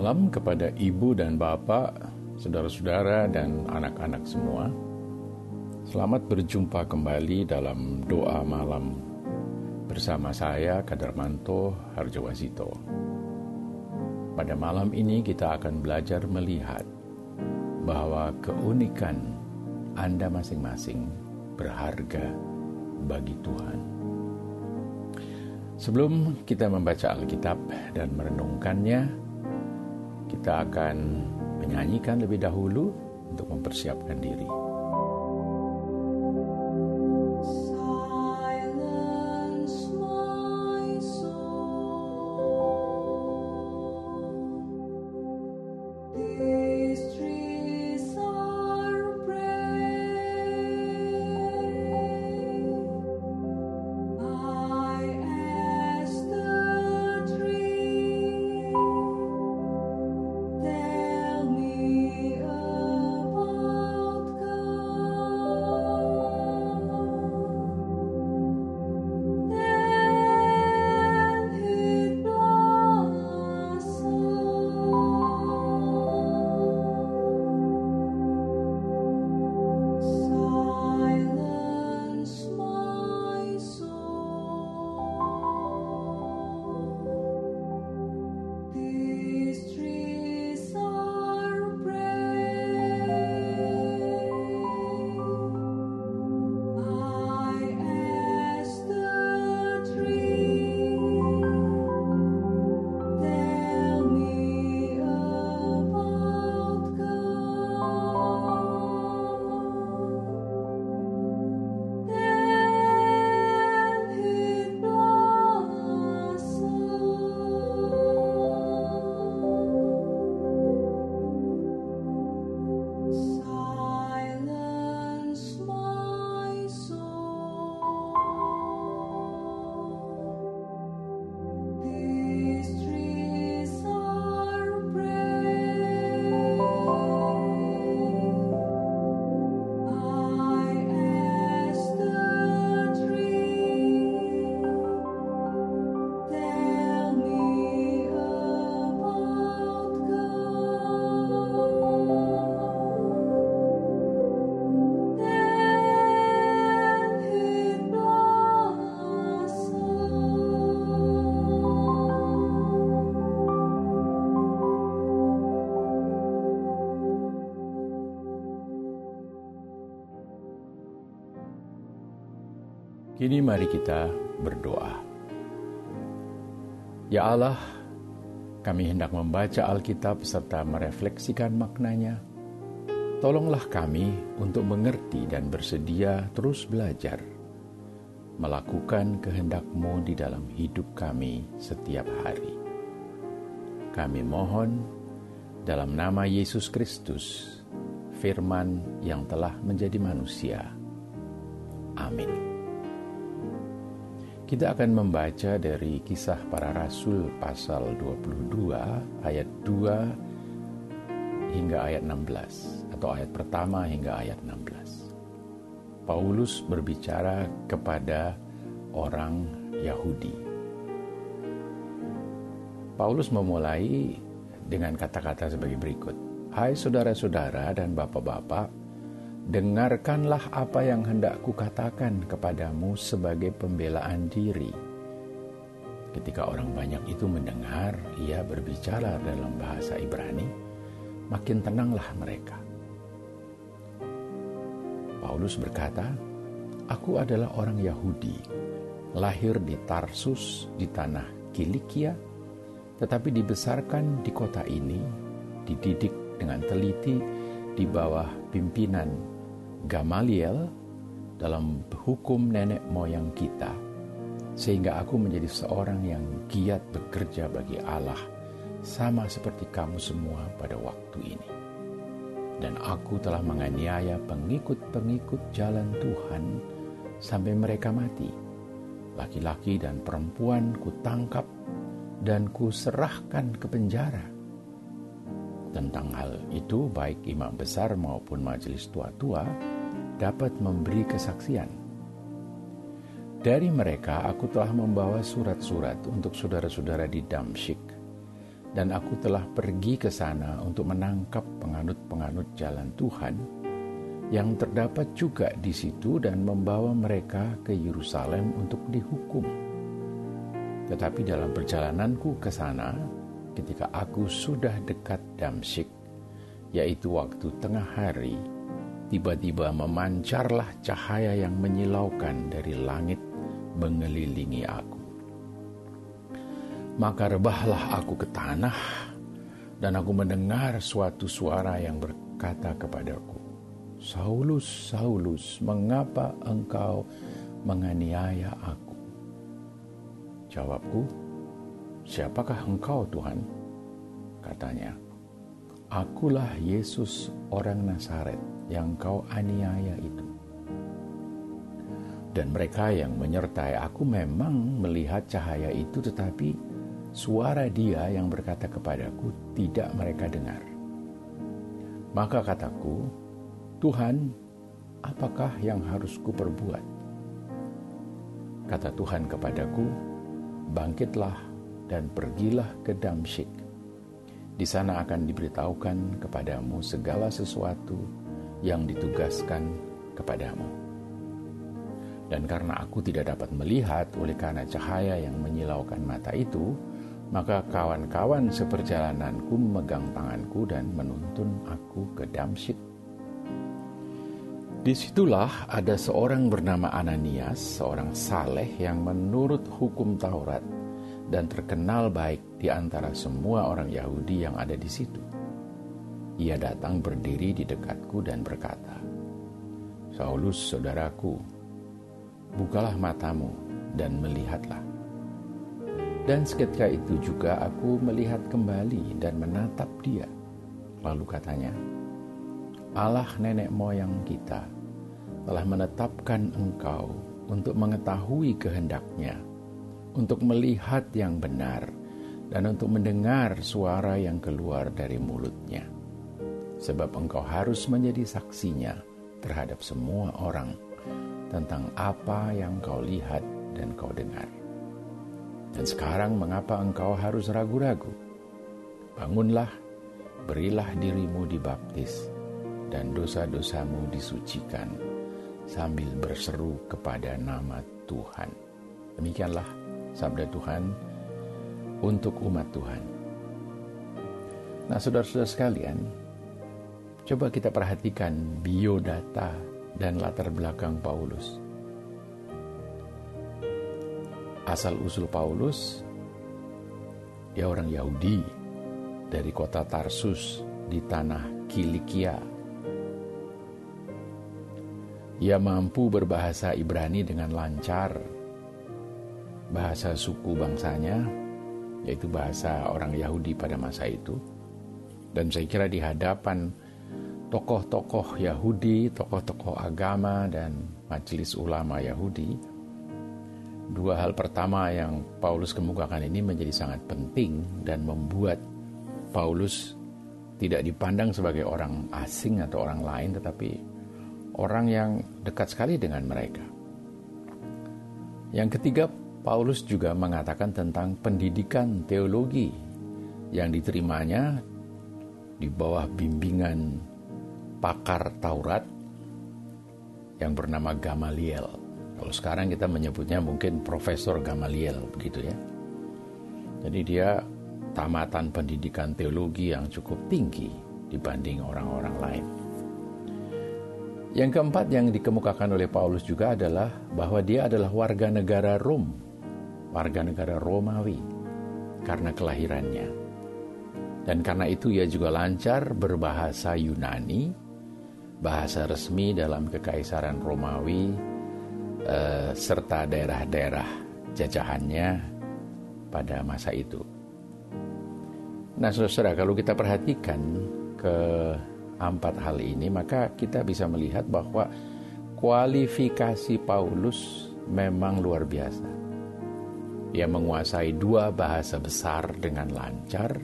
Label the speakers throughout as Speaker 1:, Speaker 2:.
Speaker 1: malam kepada ibu dan bapak, saudara-saudara, dan anak-anak semua. Selamat berjumpa kembali dalam doa malam bersama saya, Kadarmanto Harjawasito. Pada malam ini kita akan belajar melihat bahwa keunikan Anda masing-masing berharga bagi Tuhan. Sebelum kita membaca Alkitab dan merenungkannya, kita akan menyanyikan lebih dahulu untuk mempersiapkan diri. Kini mari kita berdoa. Ya Allah, kami hendak membaca Alkitab serta merefleksikan maknanya. Tolonglah kami untuk mengerti dan bersedia terus belajar, melakukan kehendak-Mu di dalam hidup kami setiap hari. Kami mohon dalam nama Yesus Kristus, firman yang telah menjadi manusia. Amin. Kita akan membaca dari kisah para rasul pasal 22 ayat 2 hingga ayat 16 atau ayat pertama hingga ayat 16. Paulus berbicara kepada orang Yahudi. Paulus memulai dengan kata-kata sebagai berikut. Hai saudara-saudara dan bapak-bapak, dengarkanlah apa yang hendak kukatakan kepadamu sebagai pembelaan diri. Ketika orang banyak itu mendengar, ia berbicara dalam bahasa Ibrani, makin tenanglah mereka. Paulus berkata, Aku adalah orang Yahudi, lahir di Tarsus di tanah Kilikia, tetapi dibesarkan di kota ini, dididik dengan teliti di bawah pimpinan Gamaliel dalam hukum nenek moyang kita, sehingga aku menjadi seorang yang giat bekerja bagi Allah, sama seperti kamu semua pada waktu ini. Dan aku telah menganiaya pengikut-pengikut jalan Tuhan sampai mereka mati. Laki-laki dan perempuan ku tangkap dan ku serahkan ke penjara tentang hal itu, baik imam besar maupun majelis tua-tua dapat memberi kesaksian. Dari mereka, aku telah membawa surat-surat untuk saudara-saudara di Damsyik, dan aku telah pergi ke sana untuk menangkap penganut-penganut jalan Tuhan yang terdapat juga di situ dan membawa mereka ke Yerusalem untuk dihukum. Tetapi dalam perjalananku ke sana, ketika aku sudah dekat Damsyik, yaitu waktu tengah hari, tiba-tiba memancarlah cahaya yang menyilaukan dari langit mengelilingi aku. Maka rebahlah aku ke tanah, dan aku mendengar suatu suara yang berkata kepadaku, Saulus, Saulus, mengapa engkau menganiaya aku? Jawabku, siapakah engkau Tuhan? Katanya, akulah Yesus orang Nazaret yang kau aniaya itu. Dan mereka yang menyertai aku memang melihat cahaya itu tetapi suara dia yang berkata kepadaku tidak mereka dengar. Maka kataku, Tuhan, apakah yang harus kuperbuat? Kata Tuhan kepadaku, bangkitlah dan pergilah ke Damsyik. Di sana akan diberitahukan kepadamu segala sesuatu yang ditugaskan kepadamu. Dan karena aku tidak dapat melihat oleh karena cahaya yang menyilaukan mata itu, maka kawan-kawan seperjalananku memegang tanganku dan menuntun aku ke Damsyik. Di situlah ada seorang bernama Ananias, seorang saleh yang menurut hukum Taurat dan terkenal baik di antara semua orang Yahudi yang ada di situ. Ia datang berdiri di dekatku dan berkata, Saulus, saudaraku, bukalah matamu dan melihatlah. Dan seketika itu juga aku melihat kembali dan menatap dia. Lalu katanya, Allah nenek moyang kita telah menetapkan engkau untuk mengetahui kehendaknya, untuk melihat yang benar, dan untuk mendengar suara yang keluar dari mulutnya. Sebab engkau harus menjadi saksinya terhadap semua orang tentang apa yang kau lihat dan kau dengar. Dan sekarang mengapa engkau harus ragu-ragu? Bangunlah, berilah dirimu dibaptis, dan dosa-dosamu disucikan, sambil berseru kepada nama Tuhan. Demikianlah sabda Tuhan untuk umat Tuhan. Nah, saudara-saudara sekalian, coba kita perhatikan biodata dan latar belakang Paulus. asal-usul Paulus, dia orang Yahudi dari kota Tarsus di tanah Kilikia. Ia mampu berbahasa Ibrani dengan lancar, bahasa suku bangsanya, yaitu bahasa orang Yahudi pada masa itu. Dan saya kira di hadapan tokoh-tokoh Yahudi, tokoh-tokoh agama, dan majelis ulama Yahudi, Dua hal pertama yang Paulus kemukakan ini menjadi sangat penting dan membuat Paulus tidak dipandang sebagai orang asing atau orang lain, tetapi orang yang dekat sekali dengan mereka. Yang ketiga, Paulus juga mengatakan tentang pendidikan teologi yang diterimanya di bawah bimbingan pakar Taurat yang bernama Gamaliel. Kalau sekarang kita menyebutnya mungkin Profesor Gamaliel begitu ya. Jadi dia tamatan pendidikan teologi yang cukup tinggi dibanding orang-orang lain. Yang keempat yang dikemukakan oleh Paulus juga adalah bahwa dia adalah warga negara Rom, warga negara Romawi karena kelahirannya. Dan karena itu ia juga lancar berbahasa Yunani, bahasa resmi dalam kekaisaran Romawi eh, serta daerah-daerah jajahannya pada masa itu. Nah, saudara, kalau kita perhatikan ke empat hal ini, maka kita bisa melihat bahwa kualifikasi Paulus memang luar biasa. Ia menguasai dua bahasa besar dengan lancar,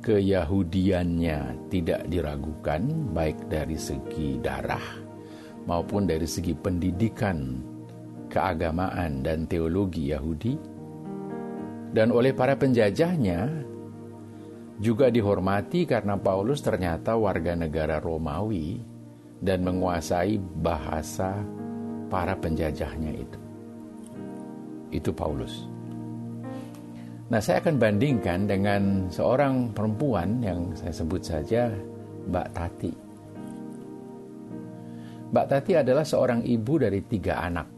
Speaker 1: keyahudiannya tidak diragukan, baik dari segi darah maupun dari segi pendidikan keagamaan dan teologi Yahudi dan oleh para penjajahnya juga dihormati karena Paulus ternyata warga negara Romawi dan menguasai bahasa para penjajahnya itu. Itu Paulus. Nah, saya akan bandingkan dengan seorang perempuan yang saya sebut saja Mbak Tati. Mbak Tati adalah seorang ibu dari tiga anak.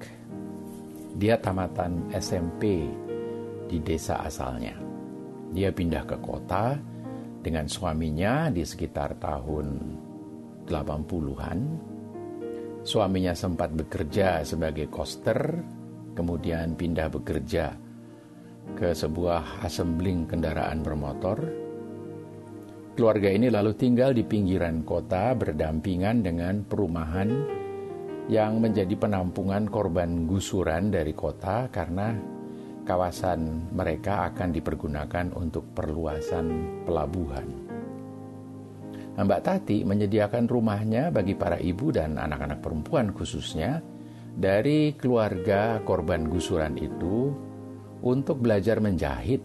Speaker 1: Dia tamatan SMP di desa asalnya. Dia pindah ke kota dengan suaminya di sekitar tahun 80-an. Suaminya sempat bekerja sebagai koster, kemudian pindah bekerja ke sebuah assembling kendaraan bermotor. Keluarga ini lalu tinggal di pinggiran kota berdampingan dengan perumahan yang menjadi penampungan korban gusuran dari kota karena kawasan mereka akan dipergunakan untuk perluasan pelabuhan. Mbak Tati menyediakan rumahnya bagi para ibu dan anak-anak perempuan khususnya dari keluarga korban gusuran itu untuk belajar menjahit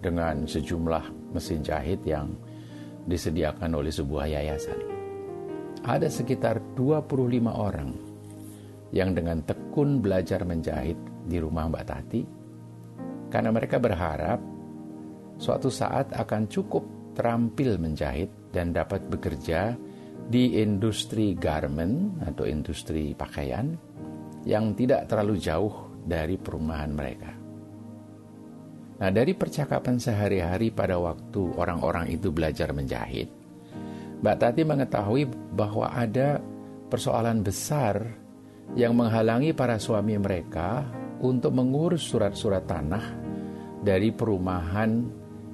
Speaker 1: dengan sejumlah mesin jahit yang disediakan oleh sebuah yayasan. Ada sekitar 25 orang yang dengan tekun belajar menjahit di rumah Mbak Tati karena mereka berharap suatu saat akan cukup terampil menjahit dan dapat bekerja di industri garment atau industri pakaian yang tidak terlalu jauh dari perumahan mereka. Nah, dari percakapan sehari-hari pada waktu orang-orang itu belajar menjahit, Mbak Tati mengetahui bahwa ada persoalan besar yang menghalangi para suami mereka untuk mengurus surat-surat tanah dari perumahan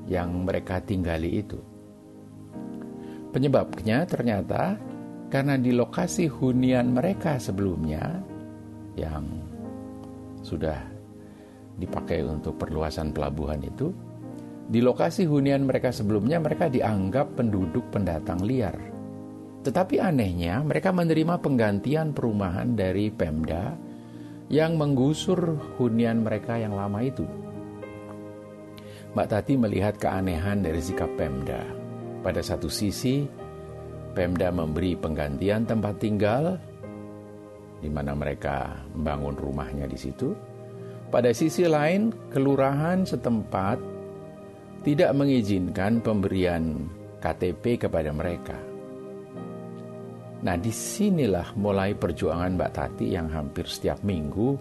Speaker 1: yang mereka tinggali itu. Penyebabnya ternyata karena di lokasi hunian mereka sebelumnya yang sudah dipakai untuk perluasan pelabuhan itu, di lokasi hunian mereka sebelumnya mereka dianggap penduduk pendatang liar. Tetapi anehnya mereka menerima penggantian perumahan dari Pemda yang menggusur hunian mereka yang lama itu. Mbak Tati melihat keanehan dari sikap Pemda. Pada satu sisi, Pemda memberi penggantian tempat tinggal, di mana mereka membangun rumahnya di situ. Pada sisi lain, kelurahan setempat tidak mengizinkan pemberian KTP kepada mereka. Nah, di sinilah mulai perjuangan Mbak Tati yang hampir setiap minggu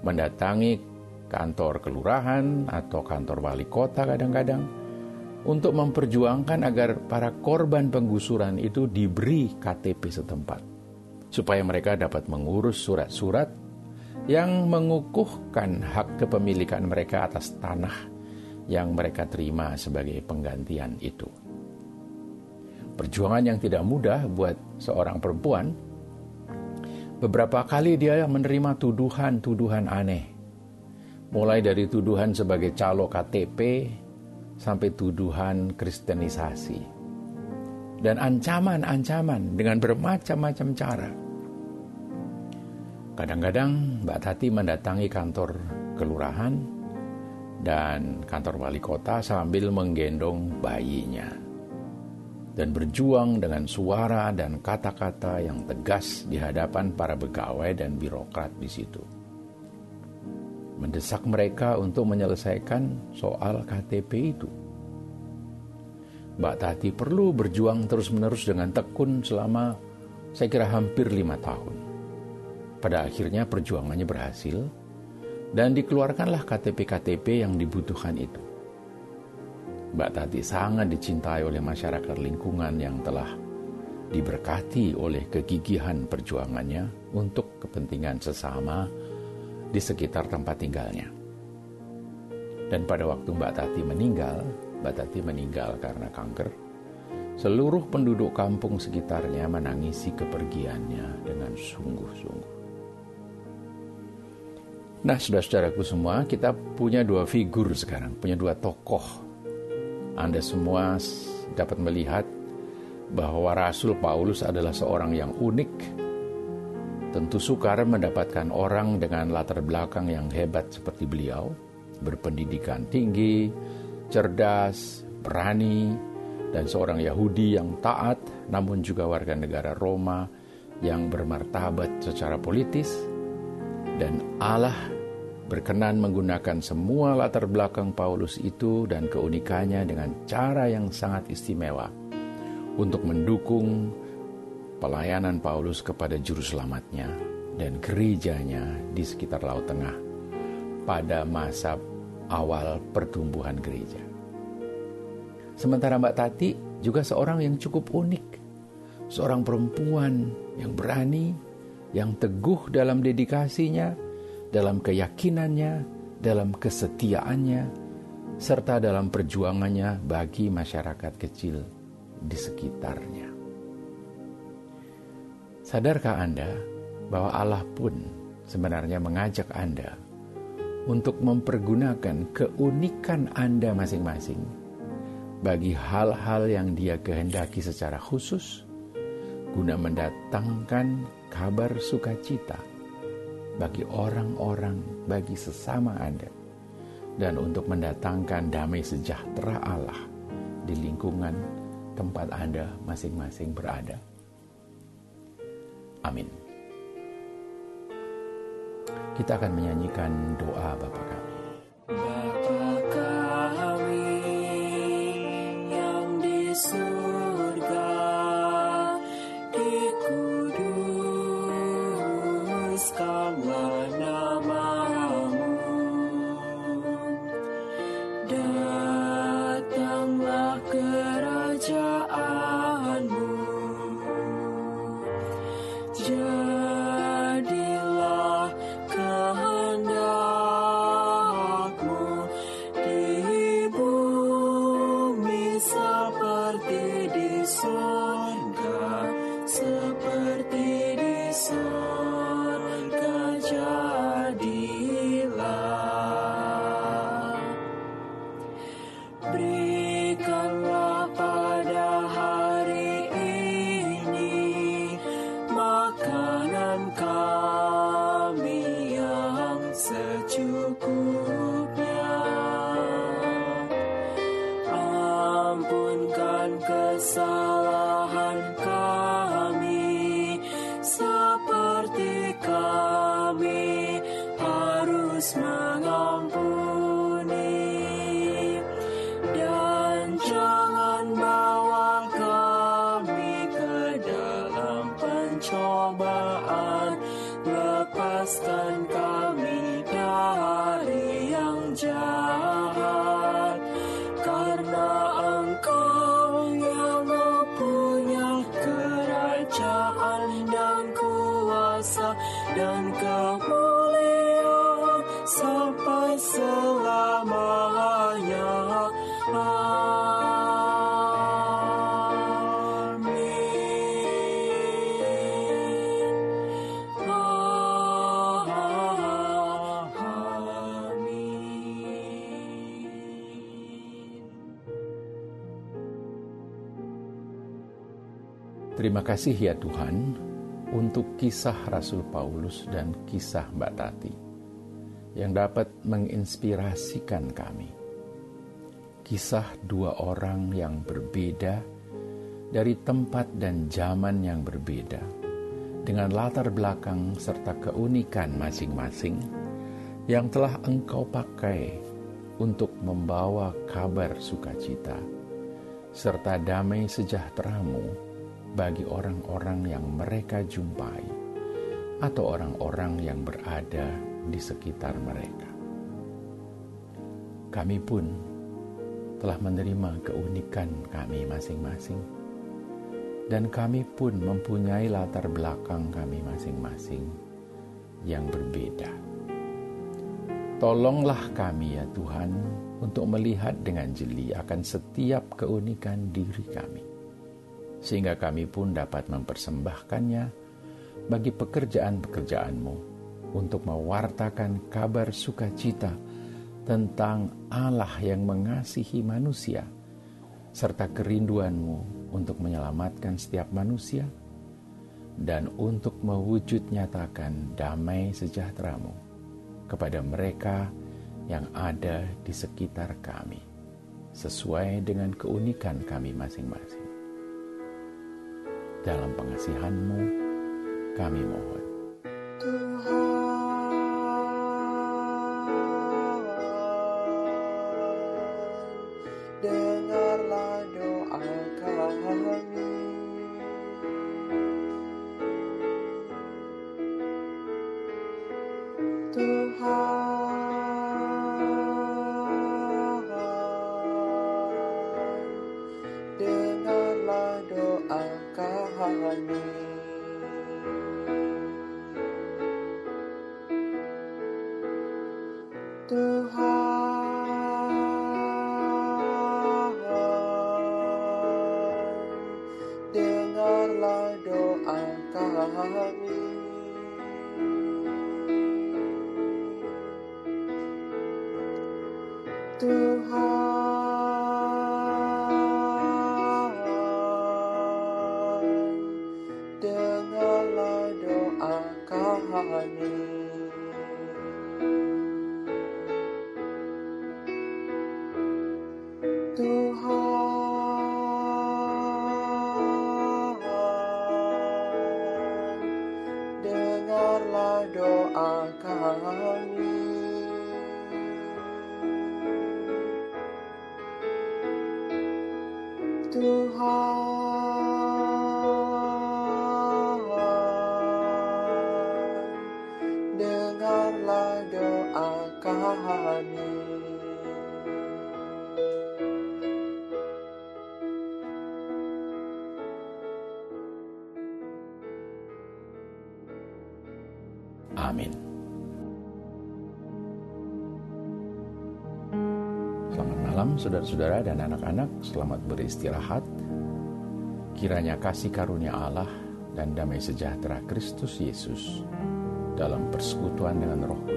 Speaker 1: mendatangi kantor kelurahan atau kantor wali kota kadang-kadang untuk memperjuangkan agar para korban penggusuran itu diberi KTP setempat supaya mereka dapat mengurus surat-surat yang mengukuhkan hak kepemilikan mereka atas tanah yang mereka terima sebagai penggantian itu perjuangan yang tidak mudah buat seorang perempuan. Beberapa kali dia menerima tuduhan-tuduhan aneh. Mulai dari tuduhan sebagai calo KTP sampai tuduhan kristenisasi. Dan ancaman-ancaman dengan bermacam-macam cara. Kadang-kadang Mbak Tati mendatangi kantor kelurahan dan kantor wali kota sambil menggendong bayinya dan berjuang dengan suara dan kata-kata yang tegas di hadapan para pegawai dan birokrat di situ. Mendesak mereka untuk menyelesaikan soal KTP itu. Mbak Tati perlu berjuang terus-menerus dengan tekun selama saya kira hampir lima tahun. Pada akhirnya perjuangannya berhasil dan dikeluarkanlah KTP-KTP yang dibutuhkan itu. Mbak Tati sangat dicintai oleh masyarakat lingkungan yang telah diberkati oleh kegigihan perjuangannya untuk kepentingan sesama di sekitar tempat tinggalnya. Dan pada waktu Mbak Tati meninggal, Mbak Tati meninggal karena kanker, seluruh penduduk kampung sekitarnya menangisi kepergiannya dengan sungguh-sungguh. Nah, saudara-saudaraku semua, kita punya dua figur sekarang, punya dua tokoh anda semua dapat melihat bahwa Rasul Paulus adalah seorang yang unik. Tentu sukar mendapatkan orang dengan latar belakang yang hebat seperti beliau, berpendidikan tinggi, cerdas, berani, dan seorang Yahudi yang taat, namun juga warga negara Roma yang bermartabat secara politis, dan Allah berkenan menggunakan semua latar belakang Paulus itu dan keunikannya dengan cara yang sangat istimewa untuk mendukung pelayanan Paulus kepada juru selamatnya dan gerejanya di sekitar Laut Tengah pada masa awal pertumbuhan gereja. Sementara Mbak Tati juga seorang yang cukup unik. Seorang perempuan yang berani, yang teguh dalam dedikasinya, dalam keyakinannya, dalam kesetiaannya, serta dalam perjuangannya bagi masyarakat kecil di sekitarnya. Sadarkah Anda bahwa Allah pun sebenarnya mengajak Anda untuk mempergunakan keunikan Anda masing-masing bagi hal-hal yang dia kehendaki secara khusus guna mendatangkan kabar sukacita bagi orang-orang, bagi sesama Anda, dan untuk mendatangkan damai sejahtera Allah di lingkungan tempat Anda masing-masing berada. Amin. Kita akan menyanyikan doa Bapak. Terima kasih ya Tuhan untuk kisah Rasul Paulus dan kisah Mbak Tati yang dapat menginspirasikan kami. Kisah dua orang yang berbeda dari tempat dan zaman yang berbeda dengan latar belakang serta keunikan masing-masing yang telah engkau pakai untuk membawa kabar sukacita serta damai sejahteramu bagi orang-orang yang mereka jumpai atau orang-orang yang berada di sekitar mereka. Kami pun telah menerima keunikan kami masing-masing, dan kami pun mempunyai latar belakang kami masing-masing yang berbeda. Tolonglah kami, ya Tuhan, untuk melihat dengan jeli akan setiap keunikan diri kami sehingga kami pun dapat mempersembahkannya bagi pekerjaan-pekerjaanmu untuk mewartakan kabar sukacita tentang Allah yang mengasihi manusia, serta kerinduanmu untuk menyelamatkan setiap manusia dan untuk mewujud nyatakan damai sejahteramu kepada mereka yang ada di sekitar kami,
Speaker 2: sesuai dengan keunikan kami masing-masing. Dalam pengasihanmu, kami mohon. saudara-saudara dan anak-anak, selamat beristirahat. Kiranya kasih karunia Allah dan damai sejahtera Kristus Yesus dalam persekutuan dengan Roh